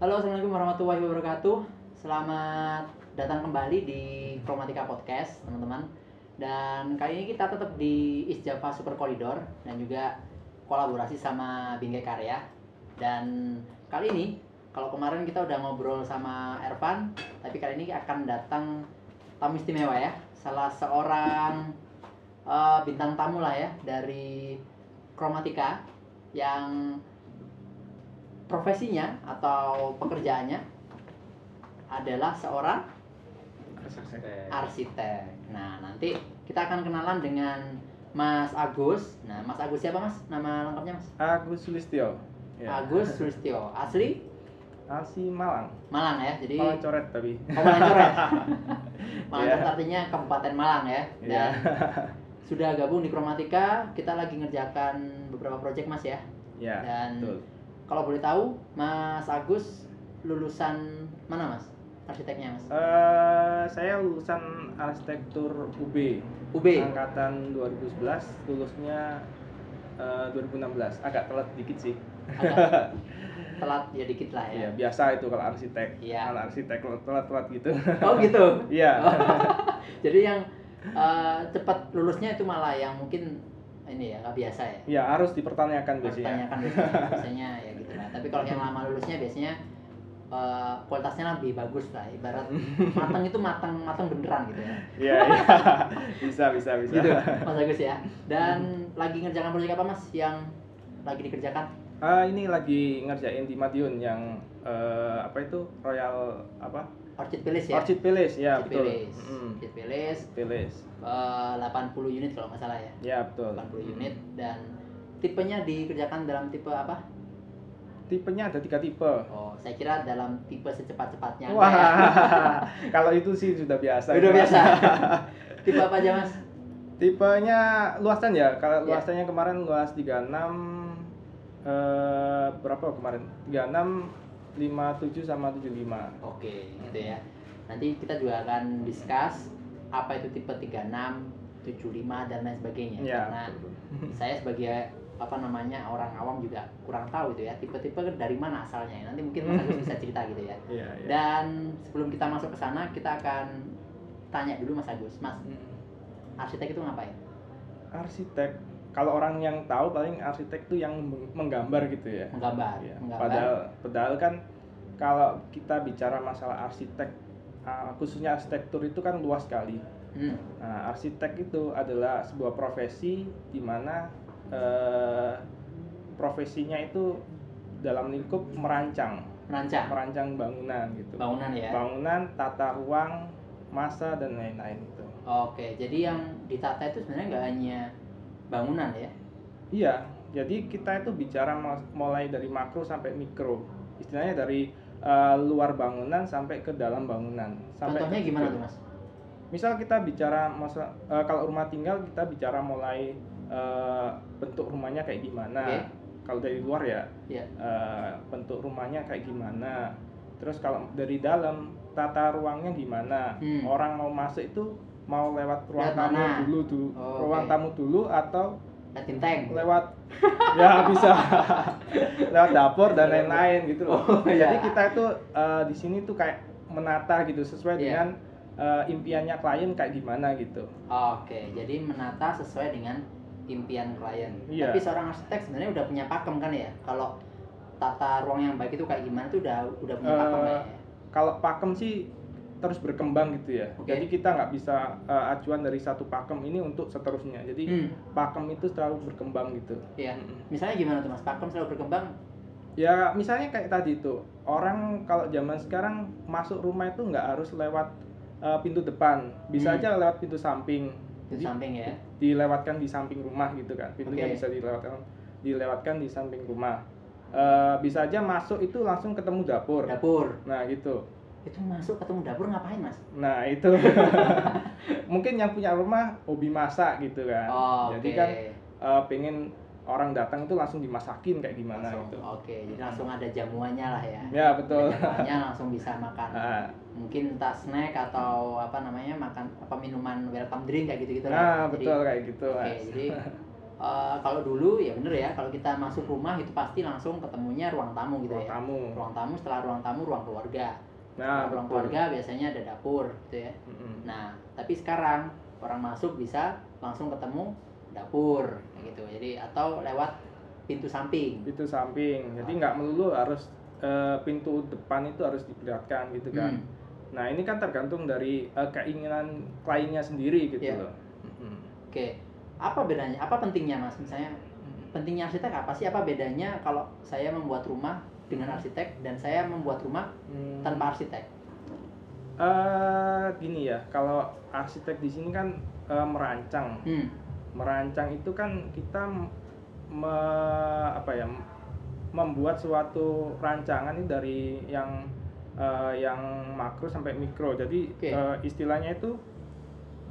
Halo, assalamualaikum warahmatullahi wabarakatuh. Selamat datang kembali di Chromatica Podcast, teman-teman. Dan kali ini kita tetap di East Java Super Corridor dan juga kolaborasi sama Bingkai Karya. Dan kali ini, kalau kemarin kita udah ngobrol sama Ervan, tapi kali ini akan datang tamu istimewa ya, salah seorang eh, bintang tamu lah ya dari Chromatica yang profesinya atau pekerjaannya adalah seorang arsitek. Nah, nanti kita akan kenalan dengan Mas Agus. Nah, Mas Agus siapa Mas? Nama lengkapnya Mas? Agus Sulistyo. Ya. Agus Sulistyo. Asli Asli Malang. Malang ya. Jadi Malang coret tapi. Oh, Malang Coret. Malang. Coret artinya Kabupaten Malang ya. Iya. Dan sudah gabung di Chromatica, kita lagi ngerjakan beberapa proyek Mas ya. ya, Dan betul. Kalau boleh tahu, Mas Agus lulusan mana Mas? Arsiteknya Mas? Eh, saya lulusan arsitektur UB. UB. Angkatan 2011, lulusnya eh, 2016. Agak telat dikit sih. Agak telat ya dikit lah ya. Iya, biasa itu kalau arsitek. Iya. Anak arsitek telat-telat gitu. Oh gitu. Iya. Jadi yang eh, cepat lulusnya itu malah yang mungkin ini ya nggak biasa ya. Iya, harus dipertanyakan biasanya. Pertanyakan biasanya, biasanya ya gitu lah. Tapi kalau yang lama lulusnya biasanya eh, kualitasnya lebih bagus lah. Ibarat matang itu matang matang beneran gitu ya. Iya, iya. Bisa, bisa, bisa. Gitu Mas Agus ya. Dan lagi ngerjakan proyek apa Mas yang lagi dikerjakan? Ah, ini lagi ngerjain di Madiun yang eh, apa itu Royal apa? Orchid Palace ya. Orchid Palace, ya Orchid betul. Palace. Mm, Orchid Palace Palace. eh, 80 unit kalau nggak salah ya. Ya betul. 80 unit dan tipenya dikerjakan dalam tipe apa? Tipenya ada tiga tipe. Oh, saya kira dalam tipe secepat-cepatnya. Wah, ya? kalau itu sih sudah biasa. Udah biasa. tipe apa aja, Mas? Tipenya luasan ya. Kalau Ya. luasannya kemarin luas 36 eh berapa kemarin? 36 57 sama 75. Oke, gitu ya. Nanti kita juga akan discuss apa itu tipe 36, 75 dan lain sebagainya. Ya. Karena betul. saya sebagai apa namanya orang awam juga kurang tahu itu ya tipe-tipe dari mana asalnya. Nanti mungkin Mas Agus bisa cerita gitu ya. Iya, iya. Dan sebelum kita masuk ke sana, kita akan tanya dulu Mas Agus. Mas, Mm. arsitek itu ngapain? Arsitek kalau orang yang tahu paling arsitek itu yang meng- menggambar gitu ya. Menggambar. Iya. Menggambar. Padahal padahal kan kalau kita bicara masalah arsitek uh, khususnya arsitektur itu kan luas sekali. Hmm. Nah, arsitek itu adalah sebuah profesi di mana eh, profesinya itu dalam lingkup merancang, Merancang merancang bangunan gitu. bangunan ya. Bangunan, tata ruang, masa dan lain-lain itu. Oke, jadi yang ditata itu sebenarnya nggak hanya bangunan ya. Iya, jadi kita itu bicara mulai dari makro sampai mikro. Istilahnya dari eh, luar bangunan sampai ke dalam bangunan. Sampai Contohnya gimana tuh mas? Misal kita bicara masa eh, kalau rumah tinggal kita bicara mulai eh, bentuk rumahnya kayak gimana. Oke. Kalau dari luar ya Ya. eh, bentuk rumahnya kayak gimana. Terus kalau dari dalam tata ruangnya gimana. Hmm. Orang mau masuk itu mau lewat ruang Lewat tamu mana? dulu dulu, Oh, ruang tamu dulu atau tank. lewat ya bisa lewat dapur dan lain-lain gitu loh. Oh, iya. Jadi kita itu eh, di sini tuh kayak menata gitu sesuai Iya. dengan eh, impiannya klien kayak gimana gitu. Oke, jadi menata sesuai dengan impian klien. Iya. Tapi seorang arsitek sebenarnya udah punya pakem kan ya? Kalau tata ruang yang baik itu kayak gimana tuh udah udah punya pakem Eh, ya? Kalau pakem sih terus berkembang gitu ya. Oke. Jadi kita nggak bisa eh, acuan dari satu pakem ini untuk seterusnya. Jadi Hmm, pakem itu selalu berkembang gitu. iya. Mm. Misalnya gimana tuh mas? Pakem selalu berkembang. Ya misalnya kayak tadi itu orang kalau zaman sekarang masuk rumah itu nggak harus lewat eh, pintu depan, bisa Hmm. aja lewat pintu samping. Di samping ya. dilewatkan di samping rumah gitu kan, pintunya Oke. bisa dilewatkan dilewatkan di samping rumah. Eh, bisa aja masuk itu langsung ketemu dapur. Dapur. Nah gitu. Itu masuk ketemu dapur ngapain mas? Nah itu mungkin yang punya rumah hobi masak gitu kan. Oh, Jadi oke. kan eh, pengen orang datang itu langsung dimasakin kayak gimana Langsung, gitu. Oke, jadi langsung ada jamuannya lah ya. Ya betul. Ada jamuannya langsung bisa makan. Nah, Mungkin entah snack atau apa namanya makan apa minuman welcome drink kayak gitu gitu nah betul kayak gitu. Oke, Mas. jadi eh, kalau dulu ya bener ya kalau kita masuk rumah itu pasti langsung ketemunya ruang tamu gitu ruang ya tamu ruang tamu setelah ruang tamu ruang keluarga nah ruang betul. keluarga biasanya ada dapur gitu ya Mm-mm. nah tapi sekarang orang masuk bisa langsung ketemu dapur gitu. Jadi atau lewat pintu samping. Pintu samping. Jadi nggak melulu harus eh, pintu depan itu harus diperlihatkan gitu kan. Hmm. nah ini kan tergantung dari eh, keinginan kliennya sendiri gitu Iya. loh. Mm-mm. oke. Apa bedanya apa pentingnya mas? Misalnya pentingnya arsitek apa sih? Apa bedanya kalau saya membuat rumah dengan arsitek dan saya membuat rumah Hmm. tanpa arsitek? Eh, gini ya. Kalau arsitek di sini kan eh, merancang. Hmm. Merancang itu kan kita me- apa ya membuat suatu rancangan ini dari yang eh, yang makro sampai mikro jadi Oke. eh, istilahnya itu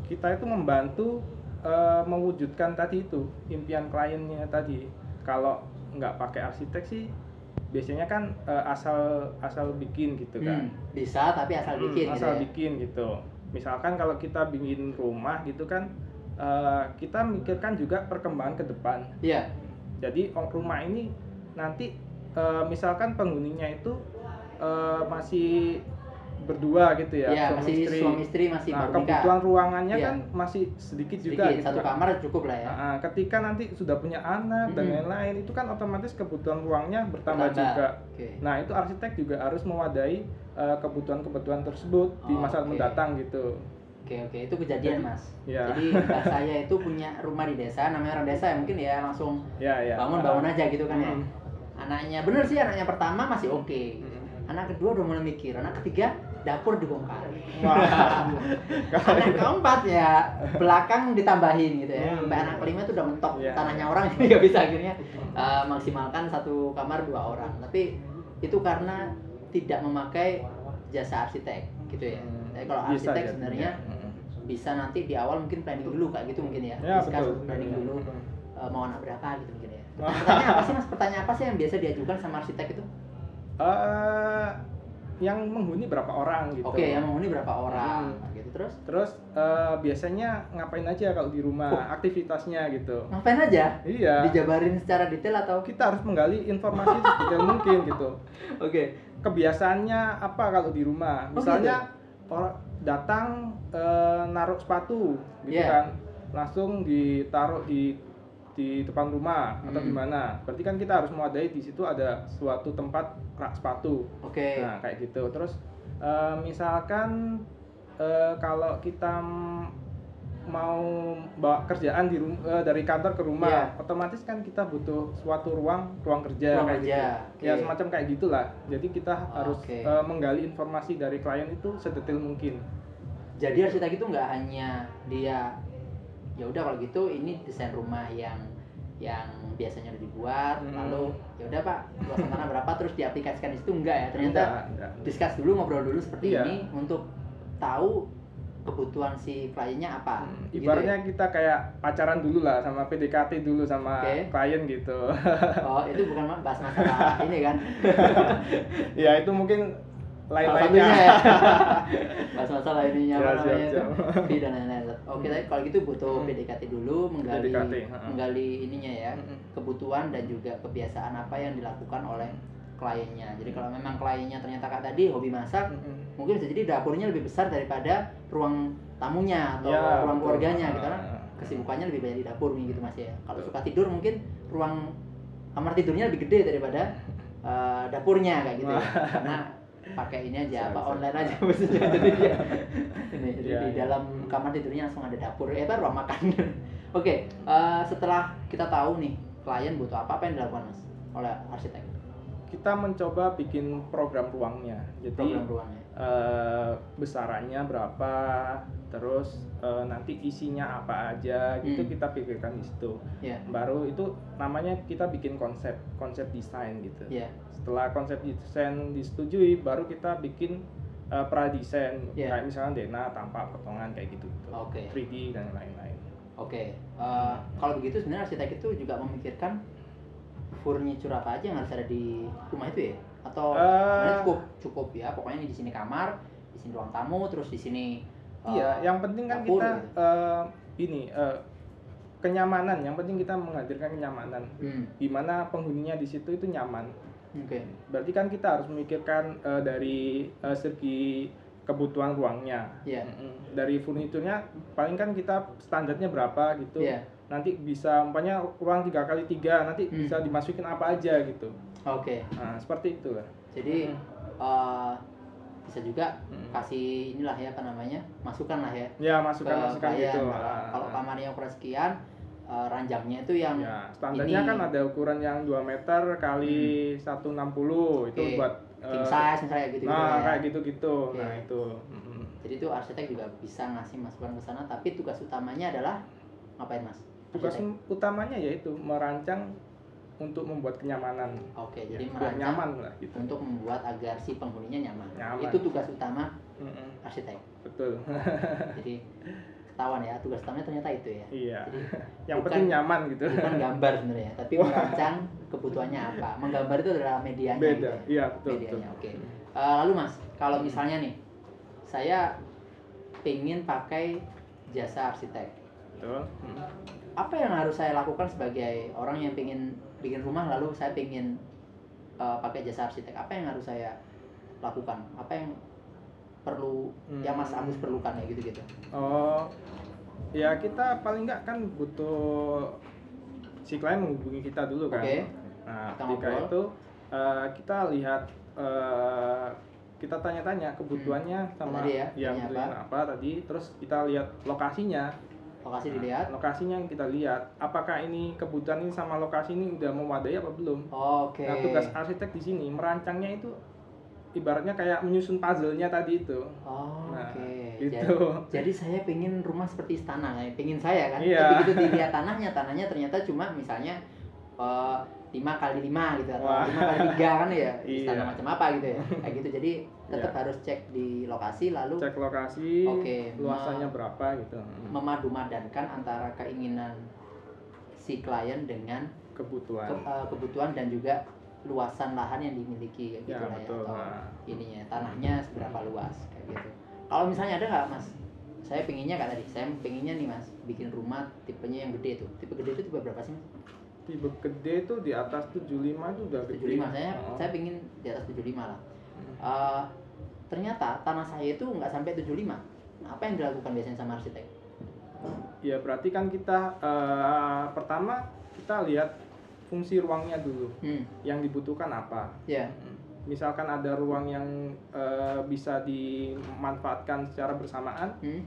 kita itu membantu eh, mewujudkan tadi itu impian kliennya tadi kalau nggak pakai arsitek sih biasanya kan eh, asal asal bikin gitu kan Hmm, bisa tapi asal Hmm, bikin gitu asal ya. bikin gitu misalkan kalau kita bikin rumah gitu kan eh, kita mikirkan juga perkembangan ke depan Iya. jadi oh, rumah ini nanti eh, misalkan penghuninya itu eh, masih berdua gitu ya Iya, suami masih istri. suami istri masih nah kebutuhan ruangannya Iya. kan masih sedikit, Sedikit, juga gitu satu kan. kamar cukup lah ya. Nah, ketika nanti sudah punya anak dan Mm-mm. lain-lain itu kan otomatis kebutuhan ruangnya bertambah, Bertambah. juga Oke. Nah, itu arsitek juga harus mewadahi eh, kebutuhan-kebutuhan tersebut di Oh, masa oke. mendatang gitu. Oke oke itu kejadian Jadi- mas. ya. Jadi mbak saya itu punya rumah di desa, namanya orang desa ya mungkin ya langsung Ya, ya. bangun bangun aja gitu kan ya. Mm. Anaknya bener sih anaknya pertama masih oke. Mm. Anak kedua udah mulai mikir, anak ketiga dapur dibongkar. Wah. anak keempat ya belakang ditambahin gitu ya. Hmm. Sampai anak kelima itu udah mentok Iya. tanahnya orang jadi nggak bisa akhirnya uh, maksimalkan satu kamar dua orang. Tapi itu karena tidak memakai jasa arsitek gitu ya. Tapi kalau. Bisa arsitek sebenarnya ya. Bisa nanti di awal mungkin planning dulu kayak gitu mungkin ya, Ya, discuss betul. planning dulu eh, mau anak berapa gitu mungkin ya pertanyaan apa sih mas pertanyaan apa sih yang biasa diajukan sama arsitek itu Eh, yang menghuni berapa orang gitu. oke yang menghuni berapa orang Hmm. gitu terus Terus eh, biasanya ngapain aja kalau di rumah Oh. aktivitasnya gitu. ngapain aja Iya. dijabarin secara detail atau Kita harus menggali informasi sedetail mungkin gitu. oke Kebiasaannya apa kalau di rumah? Oh, Misalnya orang datang eh, naruh sepatu gitu Iya. kan. Langsung ditaruh di di depan rumah atau Hmm. di mana. Berarti kan kita harus mewadahi di situ ada suatu tempat rak sepatu. oke Nah, kayak gitu. Terus eh, misalkan eh, kalau kita mau bawa kerjaan di eh, dari kantor ke rumah, Iya. otomatis kan kita butuh suatu ruang ruang kerja Ruang kayak kerja, gitu. Ya oke. semacam kayak gitulah. Jadi kita harus Oke. eh, menggali informasi dari klien itu sedetail mungkin. jadi arsitek itu nggak hanya dia ya udah kalau gitu ini desain rumah yang yang biasanya udah dibuat Hmm. lalu ya udah pak luasan tanah berapa terus diaplikasikan di situ enggak ya ternyata Enggak, enggak. discuss dulu ngobrol dulu seperti Iya. ini untuk tahu kebutuhan si kliennya apa. Hmm, Gitu Ibaratnya kita kayak pacaran dulu lah sama PDKT dulu sama Oke. klien gitu. ya. oh itu bukan bahas masalah ini kan ya itu mungkin lain-lainnya. ya bahas masalah ininya apa Ya, namanya siap, itu siap. dan lain-lain. Oke tapi kalau gitu butuh Hmm. PDKT dulu menggali PDKT, menggali ininya ya Mm-mm. kebutuhan dan juga kebiasaan apa yang dilakukan oleh kliennya. Jadi kalau memang kliennya ternyata kayak tadi hobi masak, Mm-mm. Mungkin bisa jadi dapurnya lebih besar daripada ruang tamunya atau Ya, ruang keluarganya gitu kan. Ah. kesibukannya lebih banyak di dapur nih gitu mas ya. Kalau suka tidur mungkin ruang kamar tidurnya lebih gede daripada eh, dapurnya kayak gitu ya. Karena pakai ini aja apa online aja maksudnya. Jadi dia ini jadi Iya, di iya. dalam kamar tidurnya langsung ada dapur eh apa ruang makan. Oke eh, setelah kita tahu nih klien butuh apa apa yang dilakukan mas oleh arsitek? Kita mencoba bikin program ruangnya. Jadi program ruangnya eh, besarannya berapa terus eh, nanti isinya apa aja gitu Hmm. kita pikirkan di situ ya baru itu namanya kita bikin konsep konsep desain gitu ya setelah konsep desain disetujui baru kita bikin eh, pra desain Iya. kayak misalnya dena tampak potongan kayak gitu gitu Oke. 3D dan lain-lain Oke, eh, kalau begitu sebenarnya arsitek itu juga memikirkan furniture apa aja yang harus ada di rumah itu ya? Atau sebenarnya cukup cukup ya, pokoknya di sini kamar, di sini ruang tamu, terus di sini Iya, yang penting kan dapur kita gitu. eh, ini eh, kenyamanan yang penting kita menghadirkan kenyamanan Hmm. gimana penghuninya di situ itu nyaman Oke. berarti kan kita harus memikirkan eh, dari eh, segi kebutuhan ruangnya. Mm-mm. dari furniturnya paling kan kita standarnya berapa gitu Iya. nanti bisa umpamanya ruang tiga kali tiga nanti Hmm. bisa dimasukin apa aja gitu Oke. nah seperti itu lah Jadi eh, bisa juga Hmm. kasih inilah ya apa namanya masukan lah ya ya masukan ke masukan klien. gitu Kalau- Kalau kamarnya ukuran sekian, eh, ranjangnya itu yang ya standarnya ini. kan ada ukuran yang 2 meter kali 160 itu buat king eh, size misalnya gitu, nah ya. kayak gitu-gitu Oke. nah itu Mm-mm. Jadi itu arsitek juga bisa ngasih masukan ke sana, tapi tugas utamanya adalah ngapain mas? tugas utamanya yaitu merancang untuk membuat kenyamanan Oke, Ya, jadi biar nyaman lah gitu untuk membuat agar si penghuninya nyaman. Nyaman. Itu tugas utama Mm-mm. arsitek. betul Jadi ketahuan ya, tugas utamanya ternyata itu ya. iya Jadi yang bukan- penting nyaman gitu bukan gambar sebenarnya, tapi merancang kebutuhannya apa. Menggambar itu adalah medianya. beda gitu ya. iya betul betul medianya. Oke. Eh, lalu mas, kalau misalnya nih, saya pengen pakai jasa arsitek, betul Mm. Apa yang harus saya lakukan sebagai orang yang pengen bikin rumah lalu saya pengen eh, pakai jasa arsitek? Apa yang harus saya lakukan? Apa yang perlu yang Mas Hmm. Agus perlukan ya gitu-gitu? oh ya kita paling nggak kan butuh si klien menghubungi kita dulu kan Oke. nah Kita ketika ngobrol. itu eh, kita lihat eh, kita tanya-tanya kebutuhannya sama Tadi ya, yang butuhin apa tadi terus kita lihat lokasinya Lokasi Nah, dilihat. lokasinya yang kita lihat apakah ini kebutuhan ini sama lokasi ini udah memadai apa belum Oke. nah tugas arsitek di sini merancangnya itu ibaratnya kayak menyusun puzzle-nya tadi itu Oh, Nah, Oke. gitu. Jadi, jadi saya pengen rumah seperti istana, kayak pengen saya kan. Iya. Tapi begitu dilihat tanahnya, tanahnya ternyata cuma misalnya eh, lima kali lima gitu atau lima kali tiga kan ya istana Iya. macam apa gitu ya kayak gitu jadi tetap Iya. harus cek di lokasi lalu cek lokasi Oke, luasannya berapa gitu Hmm. memadu-madankan antara keinginan si klien dengan kebutuhan ke- eh, kebutuhan dan juga luasan lahan yang dimiliki kayak gitu Ya, lah ya betul. atau Nah. ininya tanahnya seberapa luas kayak gitu kalau misalnya ada nggak mas saya pengennya kayak tadi saya pengennya nih mas bikin rumah tipenya yang gede tuh tipe gede itu tipe berapa sih mas tipe gede itu di atas 75 itu udah gede 75 saya Oh. saya pengen di atas 75 lah Hmm. Ternyata tanah saya itu nggak sampai 75 nah, apa yang dilakukan biasanya sama arsitek? Ya berarti kan kita eh, pertama kita lihat fungsi ruangnya dulu. Hmm. Yang dibutuhkan apa? Ya. Misalkan ada ruang yang eh, bisa dimanfaatkan secara bersamaan. Hmm.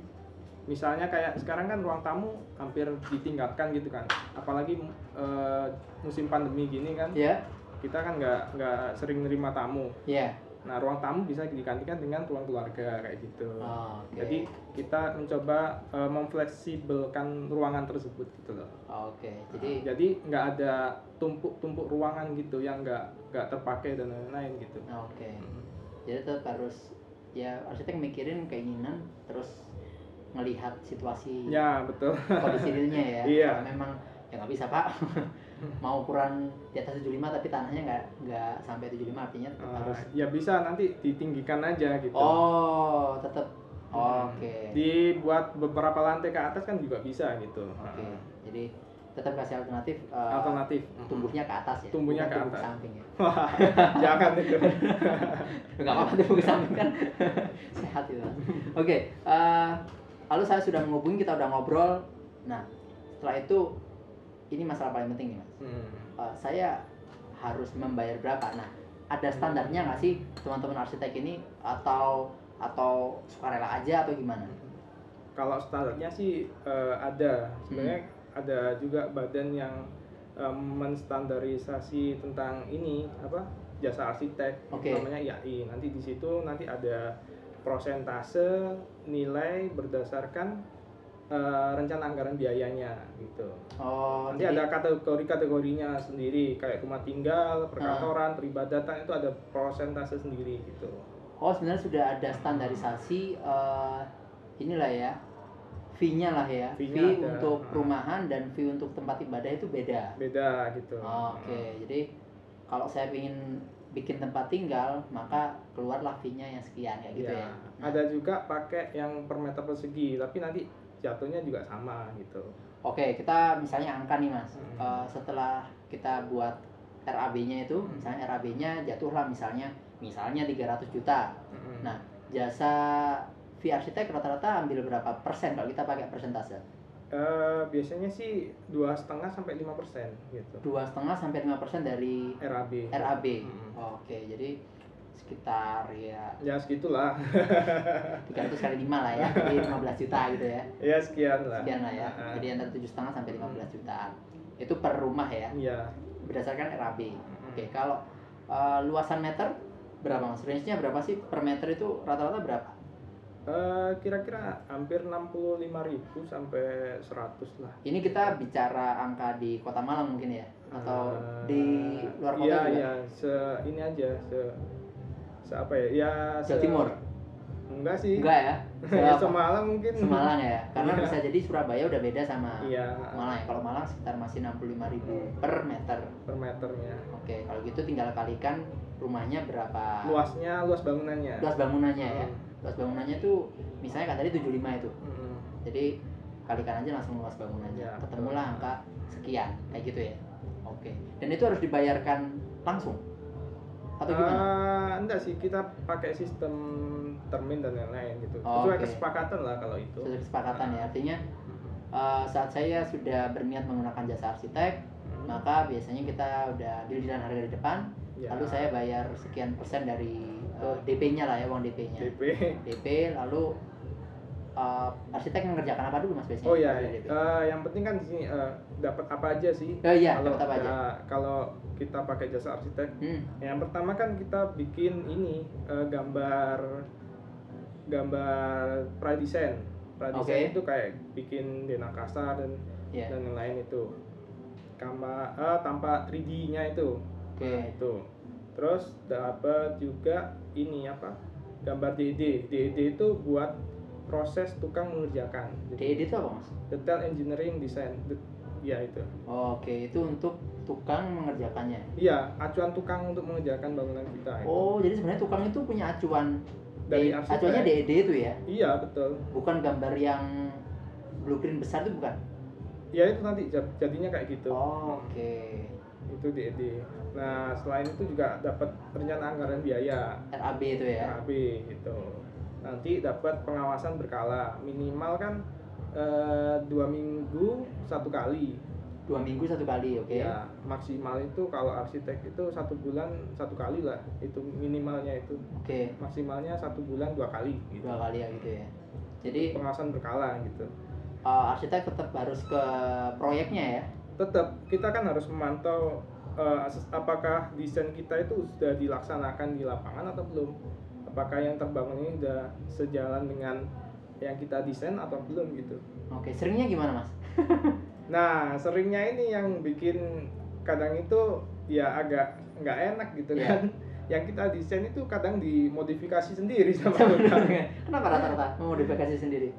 Misalnya kayak sekarang kan ruang tamu hampir ditinggalkan gitu kan. Apalagi eh, musim pandemi gini kan. Ya. Kita kan nggak nggak sering nerima tamu. Ya nah ruang tamu bisa digantikan dengan ruang keluarga kayak gitu. Oh, oke. jadi kita mencoba eh, memfleksibelkan ruangan tersebut gitu loh. Oke. Jadi jadi nggak ada tumpuk-tumpuk ruangan gitu yang nggak nggak terpakai dan lain-lain gitu. Oke. Jadi tetap harus ya arsitek mikirin keinginan terus ngelihat situasi ya betul. kondisi realnya ya. Iya. Kalau memang ya nggak bisa pak mau ukuran di atas 75 tapi tanahnya nggak nggak sampai 75 artinya tetap Eh, harus ya bisa nanti ditinggikan aja gitu. Oh tetap. Hmm. oke. Dibuat beberapa lantai ke atas kan juga bisa gitu. Oke Nah, jadi tetap kasih alternatif eh, alternatif. Tumbuhnya ke atas ya Tumbuhnya bukan ke tumbuh atas. samping ya. Jangan itu. Nggak apa-apa tumbuh ke samping kan. Sehat itu. Oke eh, lalu saya sudah menghubungi kita udah ngobrol. Nah setelah itu ini masalah paling penting nih mas. Hmm. Eh, saya harus membayar berapa? Nah ada standarnya nggak sih teman-teman arsitek ini? Atau atau sukarela aja atau gimana? Kalau standarnya sih eh, ada. Sebenarnya ada juga badan yang eh, menstandarisasi tentang ini apa jasa arsitek. Oke. namanya IAI nanti di situ nanti ada prosentase nilai berdasarkan eh, rencana anggaran biayanya gitu. Oh nanti ada kategori-kategorinya sendiri kayak rumah tinggal perkantoran peribadatan itu ada prosentase sendiri gitu. Oh sebenarnya sudah ada standarisasi eh, inilah ya fee-nya lah ya. Fee-nya fee ada. untuk Ah. perumahan dan fee untuk tempat ibadah itu beda. Beda gitu. Oke, jadi kalau saya ingin bikin tempat tinggal, maka keluarlah fee-nya yang sekian kayak gitu ya. Ya, Nah, ada juga pakai yang per meter persegi tapi nanti jatuhnya juga sama gitu Oke, kita misalnya angka nih mas. Hmm. Eh, setelah kita buat RAB-nya itu, Hmm. misalnya RAB-nya jatuhlah misalnya misalnya 300 juta. Mm-mm. Nah, jasa fee arsitek rata-rata ambil berapa persen kalau kita pakai persentase? Eh, biasanya sih dua setengah sampai lima persen gitu Dua setengah sampai lima persen dari RAB RAB. Mm-mm. Oke, jadi sekitar ya ya segitulah 300 kali 5 lah ya, jadi 15 juta gitu ya. ya sekian lah Sekian lah ya. Ah, Jadi antara tujuh setengah sampai 15 jutaan. Itu per rumah ya, iya berdasarkan RAB. Oke, kalau eh, luasan meter berapa mas? Range-nya berapa sih per meter itu rata-rata berapa? Eh, kira-kira hampir 65.000 sampai 100 lah Ini kita bicara angka di Kota Malang mungkin ya, atau Eh, di luar kota iya, juga? iya, se ini aja se apa ya ya Jawa Timur? enggak sih Enggak ya? ya Se- Semalang mungkin Semalang ya, karena Iya. bisa jadi Surabaya udah beda sama iya Malang ya. Kalau Malang sekitar masih 65.000 per meter. per meternya Oke, kalau gitu tinggal kalikan rumahnya berapa? luasnya luas bangunannya Luas bangunannya ya. Hmm. Luas bangunannya tuh misalnya kan tadi 75 itu. Mm-mm. Jadi kalikan aja langsung luas bangunannya. Ya, Ketemulah angka sekian kayak gitu ya. Oke. Dan itu harus dibayarkan langsung atau gimana? Eh, enggak sih kita pakai sistem termin dan lain-lain gitu Oh, sesuai oke. kesepakatan lah kalau itu Sesuai kesepakatan ya. Artinya eh, saat saya sudah berniat menggunakan jasa arsitek, Mm. maka biasanya kita udah deal-dealan harga di depan, Ya. lalu saya bayar sekian persen dari eh, DP-nya lah ya, uang DP-nya. DP DP lalu eh, arsitek mengerjakan apa dulu Mas biasanya? oh ya kalau DP? eh, yang penting kan di sini eh, dapat apa aja sih Oh iya, kalau dapat apa aja? ya, kalau kita pakai jasa arsitek Hmm. yang pertama kan kita bikin ini eh, gambar gambar pradesain pradesain Oke. itu kayak bikin denah kasar dan Iya. dan yang lain itu Kama, eh, tanpa 3D-nya itu Oke. Nah, itu terus dapat juga ini apa gambar DED DED itu buat proses tukang mengerjakan jadi DED itu apa Mas? detail engineering design Det- ya itu Oke, itu untuk tukang mengerjakannya. iya acuan tukang untuk mengerjakan bangunan kita itu. Oh, jadi sebenarnya tukang itu punya acuan Dari arsitek. acuannya DED itu ya, iya betul bukan gambar yang blueprint besar itu bukan? ya itu nanti jad- jadinya kayak gitu Oh, Oke, itu DED nah selain itu juga dapat rencana anggaran biaya RAB itu ya. RAB gitu nanti dapat pengawasan berkala. Minimal kan eh, dua minggu satu kali. Dua minggu satu kali, oke. ya maksimal itu kalau arsitek itu satu bulan satu kali lah itu minimalnya itu. Oke, maksimalnya satu bulan dua kali. Gitu dua kali ya gitu ya. Jadi pengawasan berkala gitu. eh, arsitek tetap harus ke proyeknya ya. tetap. Kita kan harus memantau ases- apakah desain kita itu sudah dilaksanakan di lapangan atau belum apakah yang terbangun ini sudah sejalan dengan yang kita desain atau belum gitu Oke, seringnya gimana Mas? nah seringnya ini yang bikin kadang itu ya agak nggak enak gitu Iya. kan yang kita desain itu kadang dimodifikasi sendiri sama tukang Kenapa rata-rata memodifikasi sendiri?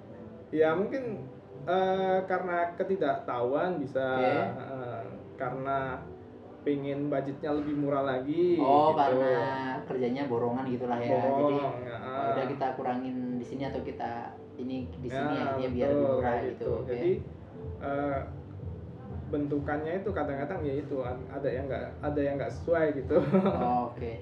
ya mungkin eh, karena ketidaktahuan bisa Oke. eh, karena pengen budgetnya lebih murah lagi Oh, gitu. karena kerjanya borongan gitulah ya. Jadi Borong, ya. oh, udah kita kurangin di sini atau kita ini di sini Ya, akhirnya biar lebih murah kayak gitu. Oke. jadi eh, bentukannya itu kadang-kadang ya itu ada yang nggak ada yang nggak sesuai gitu Oh, Oke.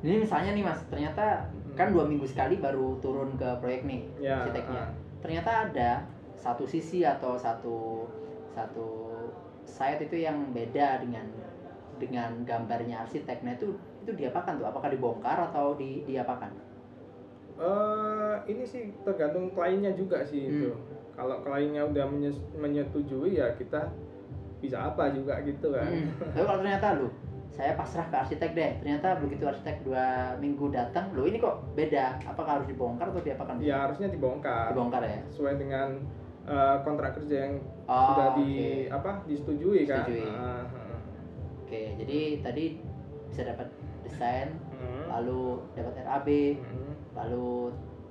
Ini misalnya nih Mas, ternyata kan dua minggu sekali baru turun ke proyek nih Ya, arsiteknya. ah. Ternyata ada satu sisi atau satu satu site itu yang beda dengan dengan gambarnya arsitek. Nah itu itu diapakan tuh? Apakah dibongkar atau di diapakan? Eh, ini sih tergantung kliennya juga sih Hmm. itu. Kalau kliennya udah menyetujui ya kita bisa apa juga gitu kan. Hmm. Tapi kalau ternyata lu, saya pasrah ke arsitek deh. Ternyata begitu arsitek dua minggu datang, lo ini kok beda. Apakah harus dibongkar atau diapakan? Ya harusnya dibongkar. Dibongkar ya. Sesuai dengan eh, kontrak kerja yang Oh, sudah di oke. apa disetujui kan. Disetujui. Ah, ah. Oke, jadi tadi bisa dapat desain, Hmm. lalu dapat RAB, Hmm. lalu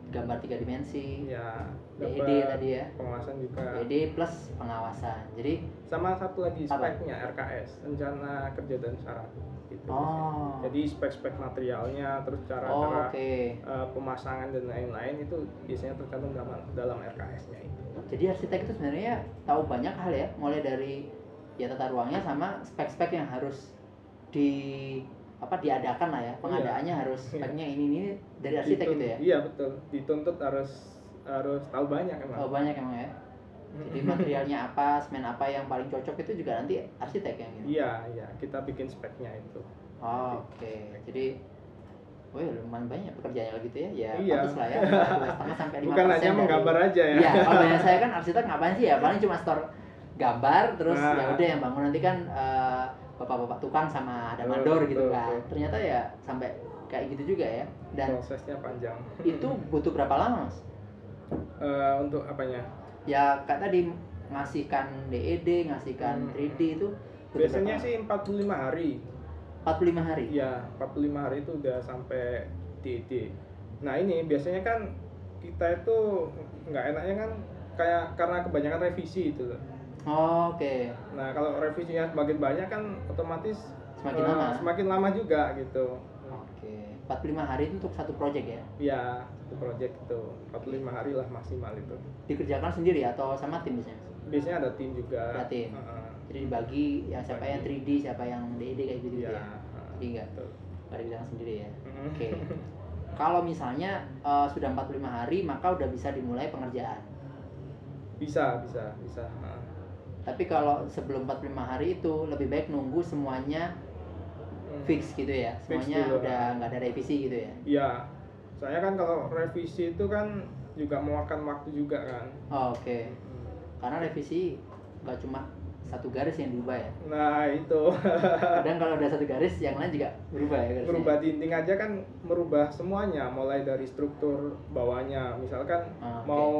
gambar tiga dimensi. Ya DED dapat tadi ya. pengawasan juga. DED plus pengawasan. Jadi sama satu lagi Apa? speknya RKS rencana kerja dan syarat gitu. Oh. Jadi spek-spek materialnya terus oh cara-cara oke. eh, pemasangan dan lain-lain itu biasanya tercantum dalam dalam RKS-nya itu. Jadi arsitek itu sebenarnya tahu banyak hal ya mulai dari ya tata ruangnya sama spek-spek yang harus di apa diadakan lah ya. Pengadaannya harus Iya. speknya ini ini dari arsitek Ditun- gitu ya? Iya betul. Dituntut harus harus tahu banyak emang. Oh banyak emang ya? Jadi materialnya apa semen apa yang paling cocok itu juga nanti arsitek yang gitu? Iya iya. Kita bikin speknya itu. Oh, oke. Jadi Oh ya lumayan banyak pekerjaannya gitu ya, ya Iya. pantas lah ya, dua setengah sampai lima bukan hanya menggambar aja ya. Iya, kalau saya kan arsitek ngapain sih ya? Paling cuma store gambar, terus Nah. ya udah yang bangun nanti kan eh, bapak-bapak tukang sama ada mandor gitu betul, kan. betul. Ternyata ya sampai kayak gitu juga ya. Dan prosesnya panjang itu butuh berapa lama mas? Eh, untuk apanya Ya kayak tadi ngasihkan DED, ngasihkan Hmm. 3D itu butuh biasanya sih 45 hari lama? 45 hari. Iya, 45 hari itu udah sampai DD. Nah ini biasanya kan kita itu nggak enaknya kan kayak karena kebanyakan revisi itu loh. Oh, Oke, Nah kalau revisinya semakin banyak kan otomatis Semakin eh, lama. Semakin lama juga gitu. oke. 45 hari itu untuk satu project ya? Ya, itu project itu 45 hari lah maksimal itu. Dikerjakan sendiri atau sama tim biasanya? Biasanya ada tim juga. Ada tim. Heeh. Jadi dibagi ya siapa yang 3D, siapa yang DED kayak gitu Iya. ya. Jadi enggak nggak dibilang sendiri ya. Mm. Oke. Kalau misalnya eh, sudah 45 hari maka udah bisa dimulai pengerjaan. Bisa, bisa, bisa. Tapi kalau sebelum 45 hari itu lebih baik nunggu semuanya Hmm. fix gitu ya. Fix Semuanya dulu. udah nggak ada revisi gitu ya. Iya. Soalnya kan kalau revisi itu kan juga memakan waktu juga kan. Oh, Oke. Karena revisi nggak cuma satu garis yang diubah ya. Nah itu Kadang kalau ada satu garis yang lain juga berubah ya garisnya. merubah dinding aja kan merubah semuanya, mulai dari struktur bawahnya. Misalkan Ah, oke. mau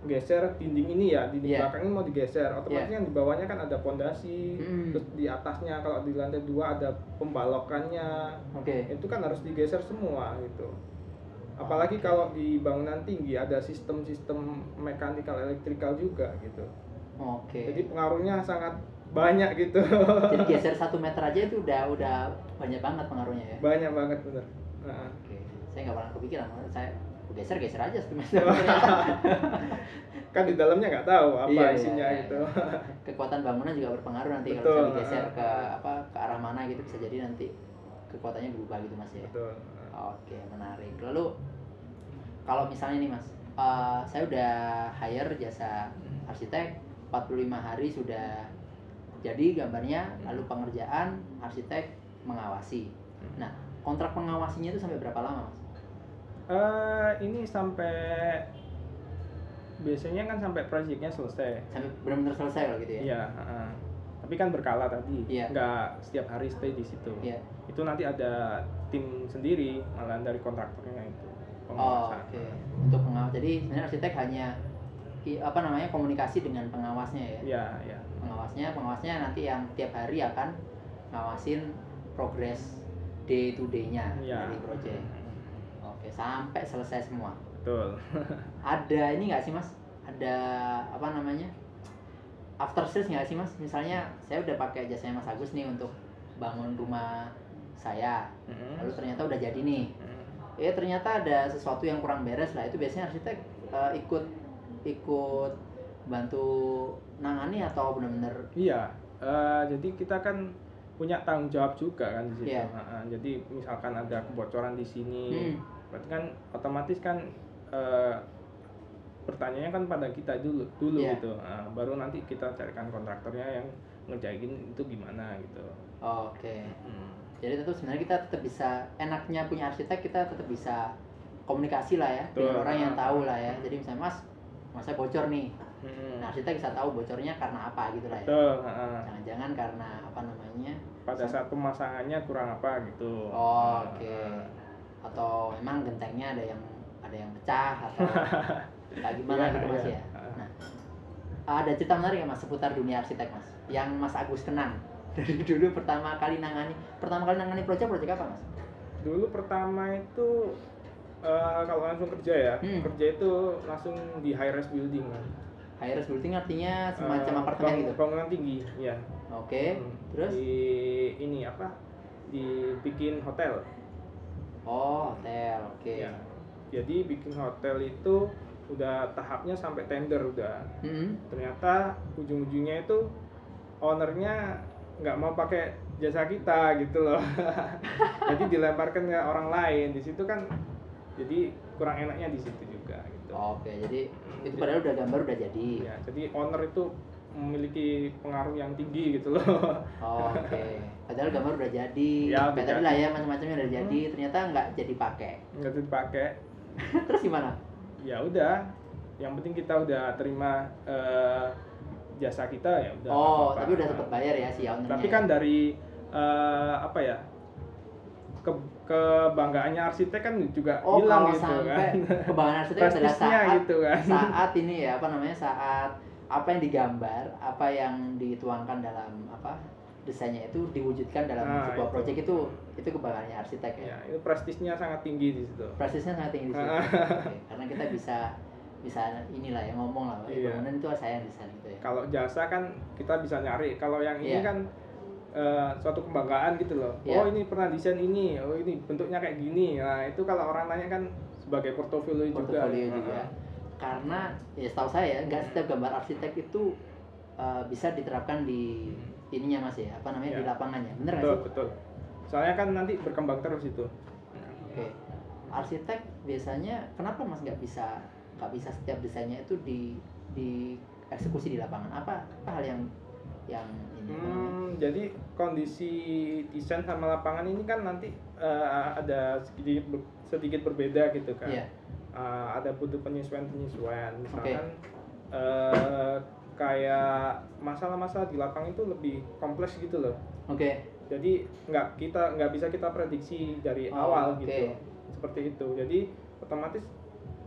geser dinding ini ya, dinding Iya. belakang ini mau digeser, otomatis Iya. kan di bawahnya kan ada pondasi, Mm. terus di atasnya kalau di lantai dua ada pembalokannya, Oke. itu kan harus digeser semua gitu. Apalagi kalau di bangunan tinggi ada sistem-sistem mekanikal elektrikal juga gitu. Oke. Jadi pengaruhnya sangat banyak gitu. Jadi geser satu meter aja itu udah udah banyak banget pengaruhnya ya. banyak banget bener. Nah, Oke. Saya nggak pernah kepikiran. Saya geser geser aja satu meter. kan di dalamnya nggak tahu apa Iya, iya, isinya iya. gitu. Kekuatan bangunan juga berpengaruh nanti kalau misalnya digeser ke apa ke arah mana gitu bisa jadi nanti kekuatannya berubah gitu mas ya. Betul. Oke menarik. Lalu kalau misalnya nih mas, eh, saya udah hire jasa arsitek 45 hari sudah jadi gambarnya, lalu pengerjaan arsitek mengawasi. Nah kontrak pengawasinya itu sampai berapa lama mas? Eh, ini sampai biasanya kan sampai proyeknya selesai. Sampai benar-benar selesai kalau gitu ya? Iya. heeh. Tapi kan berkala tadi, Iya. nggak setiap hari stay di situ. Iya. Itu nanti ada tim sendiri, malah dari kontraktornya itu. Oh, pengawasan. oke. Untuk pengawas. Jadi sebenarnya arsitek hanya apa namanya komunikasi dengan pengawasnya ya. Iya, iya. Pengawasnya, pengawasnya nanti yang tiap hari akan ngawasin progres day to day-nya Iya. dari project. Sampai selesai semua. Betul. Ada ini nggak sih mas? Ada apa namanya? After sales nggak sih mas? Misalnya saya udah pakai jasanya Mas Agus nih untuk bangun rumah saya, Mm. lalu ternyata udah jadi nih. Mm. ya ternyata ada sesuatu yang kurang beres lah itu biasanya arsitek eh, ikut ikut bantu nangani atau benar-benar Iya, eh, jadi kita kan punya tanggung jawab juga kan di situ. Iya. Nah, jadi misalkan ada kebocoran di sini, Hmm. Berarti kan otomatis kan eh, pertanyaannya kan pada kita dulu dulu Iya. gitu. Nah, baru nanti kita carikan kontraktornya yang ngerjain itu gimana gitu. oke Hmm. jadi tetap sebenarnya kita tetap bisa enaknya punya arsitek kita tetap bisa komunikasi lah ya dengan orang yang tahu lah ya jadi misalnya mas mas saya bocor nih Hmm. nah arsitek bisa tahu bocornya karena apa gitu lah ya jangan-jangan karena apa namanya Pada saat pemasangannya kurang apa gitu. Oh, oke. Nah, atau memang gentengnya ada yang ada yang pecah atau kayak gimana Iya, gitu mas iya. ya nah ada cerita menarik ya mas seputar dunia arsitek mas yang mas Agus kenang dari dulu pertama kali nangani pertama kali nangani proyek proyek apa mas Dulu pertama itu eh, kalau langsung kerja ya Hmm. kerja itu langsung di high rise building kan High rise building artinya semacam Eh, apartemen gitu. bangunan tinggi ya Oke. Hmm. Terus? di ini apa dibikin hotel Oh, hotel. Oke. ya jadi bikin hotel itu udah tahapnya sampai tender udah Mm-mm. ternyata ujung-ujungnya itu ownernya nggak mau pakai jasa kita gitu loh jadi dilemparkan ke orang lain di situ kan jadi kurang enaknya di situ juga gitu Oke, jadi Hmm, itu padahal udah gambar udah jadi. ya jadi owner itu memiliki pengaruh yang tinggi gitu loh Oh, Oke. Padahal gambar udah jadi. Ya, Kayak tadi lah jadi. ya macam-macamnya udah jadi. Ternyata nggak jadi pakai. nggak dipakai Terus gimana? ya udah yang penting kita udah terima eh, jasa kita ya udah oh, apa-apa. tapi udah sempat bayar ya si ownernya. tapi kan dari eh, apa ya ke kebanggaannya arsitek kan juga Oh, hilang gitu sampai kan kebanggaan arsitek adalah saat gitu kan saat ini ya apa namanya saat apa yang digambar, apa yang dituangkan dalam apa desainnya itu diwujudkan dalam Nah, sebuah itu. proyek itu itu kebanggaannya arsitek ya. ya itu prestisnya sangat tinggi di situ Prestisnya sangat tinggi di situ. Oke, Karena kita bisa bisa inilah ya ngomong lah, Iya. bangunan itu saya yang desain gitu ya. kalau jasa kan kita bisa nyari kalau yang ini Iya. kan eh, suatu kebanggaan gitu loh Iya. oh ini pernah desain ini oh ini bentuknya kayak gini nah itu kalau orang nanya kan sebagai portofolio, juga portofolio juga. ah. Karena ya setahu saya nggak setiap gambar arsitek itu uh, bisa diterapkan di ininya mas ya apa namanya Iya. di lapangannya bener nggak betul sih? betul soalnya kan nanti berkembang terus itu Oke arsitek biasanya kenapa mas nggak bisa nggak bisa setiap desainnya itu di di eksekusi di lapangan apa apa hal yang yang ini? Hmm, jadi kondisi desain sama lapangan ini kan nanti eh, ada sedikit sedikit berbeda gitu kan. Iya. Eh, ada butuh penyesuaian penyesuaian. Oke. Misalkan eh, kayak masalah-masalah di lapangan itu lebih kompleks gitu loh. Oke Jadi nggak kita nggak bisa kita prediksi dari Oh, awal oke. gitu. Seperti itu. Jadi otomatis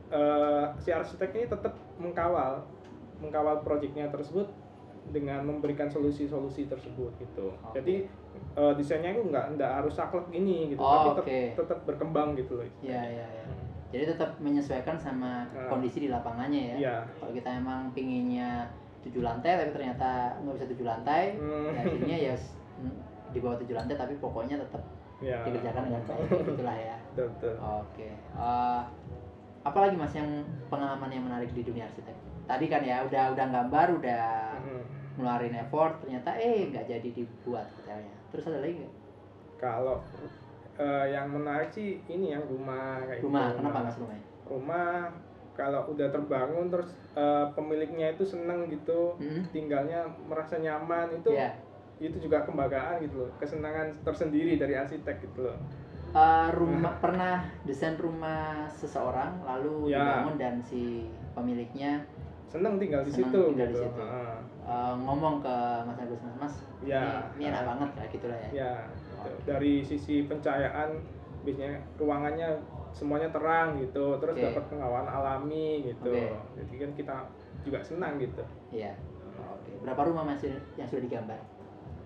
eh, si arsitek ini tetap mengkawal mengkawal proyeknya tersebut dengan memberikan solusi-solusi tersebut gitu. Oke. Jadi eh, desainnya itu nggak nggak harus saklek gini gitu, Oh, tapi tetap oke. tetap berkembang gitu loh. ya ya ya jadi tetap menyesuaikan sama Nah. kondisi di lapangannya ya Iya. kalau kita emang pinginnya tujuh lantai tapi ternyata nggak bisa tujuh lantai Hmm. ya akhirnya ya mm, di bawah tujuh lantai tapi pokoknya tetap Ya. dikerjakan dengan baik kayak gitulah ya Betul, betul. oke Eh, apalagi mas yang pengalaman yang menarik di dunia arsitek tadi kan ya udah udah gambar udah Hmm. ngeluarin effort ternyata eh nggak jadi dibuat hotelnya terus ada lagi nggak Kalau eh, yang menarik sih ini yang rumah kayak rumah gitu. kenapa mas rumahnya Rumah kalau udah terbangun terus eh, pemiliknya itu seneng gitu, Hmm? tinggalnya merasa nyaman itu ya itu juga kebanggaan gitu loh, kesenangan tersendiri dari arsitek gitu loh. Eh, rumah pernah desain rumah seseorang lalu Ya. dibangun dan si pemiliknya Seneng tinggal di Seneng situ tinggal di gitu. situ. Heeh. eh, ngomong ke Mas Agus Mas Mas Ya. ini, ini enak banget kayak gitulah ya. Ya, gitu. Dari sisi pencahayaan biasanya ruangannya semuanya terang gitu, terus Oke. dapat pengawalan alami gitu. Oke. Jadi kan kita juga senang gitu. Iya. Oke. Berapa rumah Mas yang sudah digambar?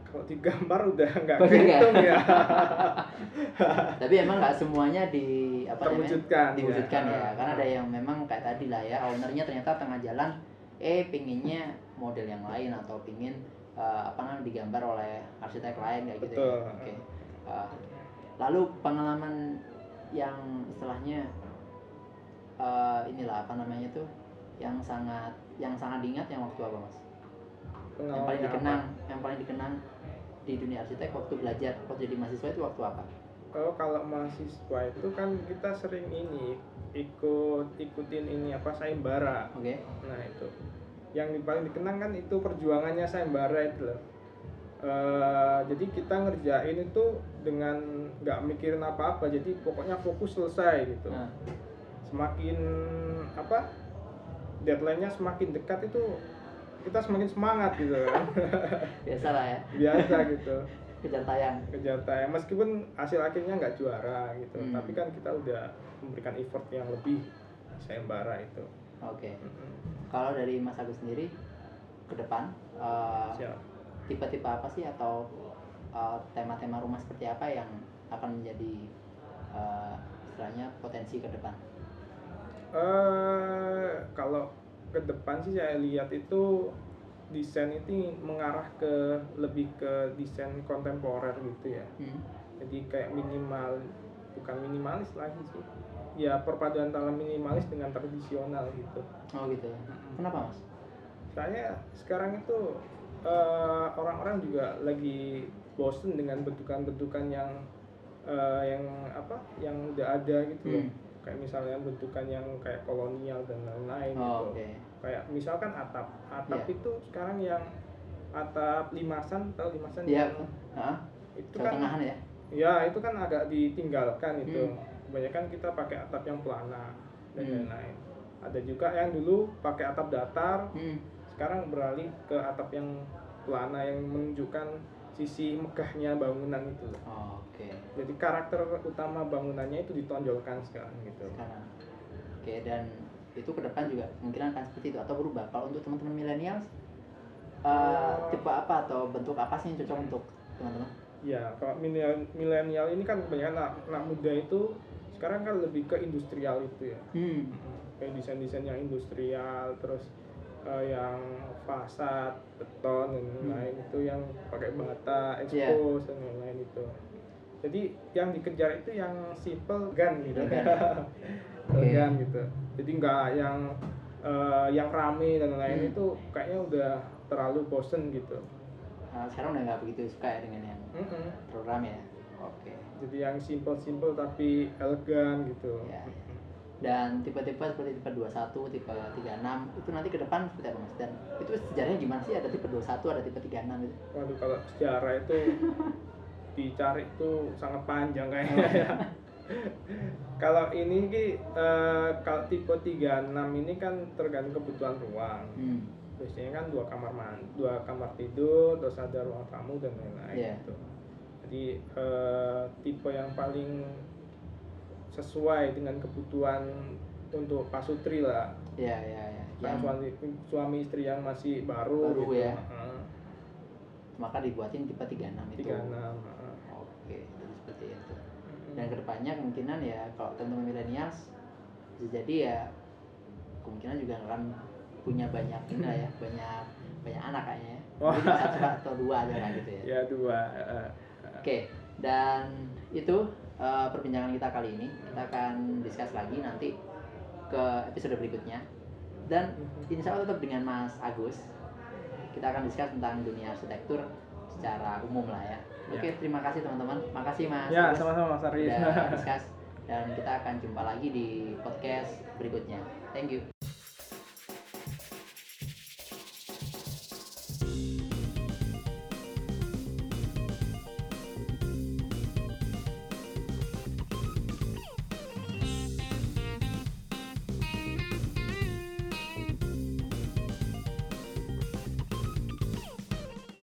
Kalau digambar udah nggak Oh, hitung ya. Tapi emang nggak semuanya di apa namanya? Terwujudkan, ya. Diwujudkan ya. Ah. Karena ada yang memang kayak tadi lah ya, ownernya ternyata tengah jalan eh pinginnya model yang lain atau pingin eh, apa namanya digambar oleh arsitek lain kayak gitu ya. Betul. Oke. Eh, lalu pengalaman yang istilahnya eh, inilah apa namanya tuh yang sangat yang sangat diingat yang waktu apa mas? yang paling dikenang yang paling dikenang di dunia arsitek waktu belajar waktu jadi mahasiswa itu waktu apa? Oh kalau mahasiswa itu kan kita sering ini ikut ikutin ini apa sayembara. Oke. Nah itu yang paling dikenang kan itu perjuangannya sayembara itu loh. Eh, jadi kita ngerjain itu dengan nggak mikirin apa-apa jadi pokoknya fokus selesai gitu. Nah, semakin apa deadline-nya semakin dekat itu kita semakin semangat gitu kan. Biasa lah ya. Biasa gitu. Kejar tayang. kejar tayang. Meskipun hasil akhirnya nggak juara gitu Hmm. tapi kan kita udah memberikan effort yang lebih sayembara itu Oke. Mm-mm. Kalau dari Mas Agus sendiri ke depan eh, Siap. tipe-tipe apa sih atau eh, tema-tema rumah seperti apa yang akan menjadi eh, istilahnya potensi ke depan eh kalau ke depan sih saya lihat itu desain itu mengarah ke lebih ke desain kontemporer gitu ya hmm. jadi kayak minimal bukan minimalis lagi sih ya perpaduan antara minimalis dengan tradisional gitu. Oh gitu kenapa mas? Saya sekarang itu eh, orang-orang juga lagi bosen dengan bentukan-bentukan yang eh, yang apa yang udah ada gitu loh. Hmm. kayak misalnya bentukan yang kayak kolonial dan lain-lain oh, gitu. oke. Kayak misalkan atap. Atap Iya. itu sekarang yang atap limasan atau limasan iya. yang Hah? itu kan ya? Ya itu kan agak ditinggalkan itu. Hmm. Kebanyakan kita pakai atap yang pelana dan Hmm. lain-lain. Ada juga yang dulu pakai atap datar hmm. sekarang beralih ke atap yang pelana yang menunjukkan sisi megahnya bangunan itu. Oh, oke. Jadi karakter utama bangunannya itu ditonjolkan sekarang gitu. Sekarang. Oke dan itu ke depan juga mungkin akan seperti itu atau berubah. Kalau untuk teman-teman milenial eh, tipe apa atau bentuk apa sih yang cocok untuk teman-teman? Ya kalau milenial milenial ini kan kebanyakan anak, anak muda itu sekarang kan lebih ke industrial itu ya hmm. kayak desain-desain yang industrial terus eh, yang fasad beton dan Hmm. lain-lain itu yang pakai bata Iya. expose dan lain-lain itu jadi yang dikejar itu yang simple gan gitu Elegan. Oke. elegan gitu jadi nggak yang eh, yang rame dan lain-lain Hmm. itu kayaknya udah terlalu bosen gitu Nah, sekarang udah nggak begitu suka ya dengan yang Mm-mm. program ya oke jadi yang simple-simple tapi elegan gitu Ya, ya. dan tipe-tipe seperti tipe 21, tipe 36 itu nanti ke depan seperti apa mas? Dan itu sejarahnya gimana sih? Ada tipe 21, ada tipe 36 gitu. Waduh kalau sejarah itu dicari itu sangat panjang kayaknya ya. kalau ini ki eh, kalau tipe 36 ini kan tergantung kebutuhan ruang. Hmm. Biasanya kan dua kamar mandi, dua kamar tidur, terus ada ruang tamu dan lain-lain Iya. gitu. Jadi eh, tipe yang paling sesuai dengan kebutuhan untuk pasutri lah. Ya, ya, ya. Yang suami, suami istri yang masih baru, Baru gitu. ya. Heeh. maka dibuatin tipe 36 itu. 36. heeh. Oke, jadi seperti itu. Dan ke depannya kemungkinan ya kalau teman-teman milenials jadi ya kemungkinan juga akan punya banyak ini lah ya, banyak banyak anak kayaknya ya. Wah. Satu atau dua aja lah gitu ya. ya dua heeh. Oke, dan itu eh, perbincangan kita kali ini. Kita akan discuss lagi nanti ke episode berikutnya. Dan insya Allah tetap dengan Mas Agus. Kita akan discuss tentang dunia arsitektur secara umum lah ya. Oke, terima kasih teman-teman. Makasih Mas ya sama-sama Mas Arif. Dan kita akan jumpa lagi di podcast berikutnya. Thank you.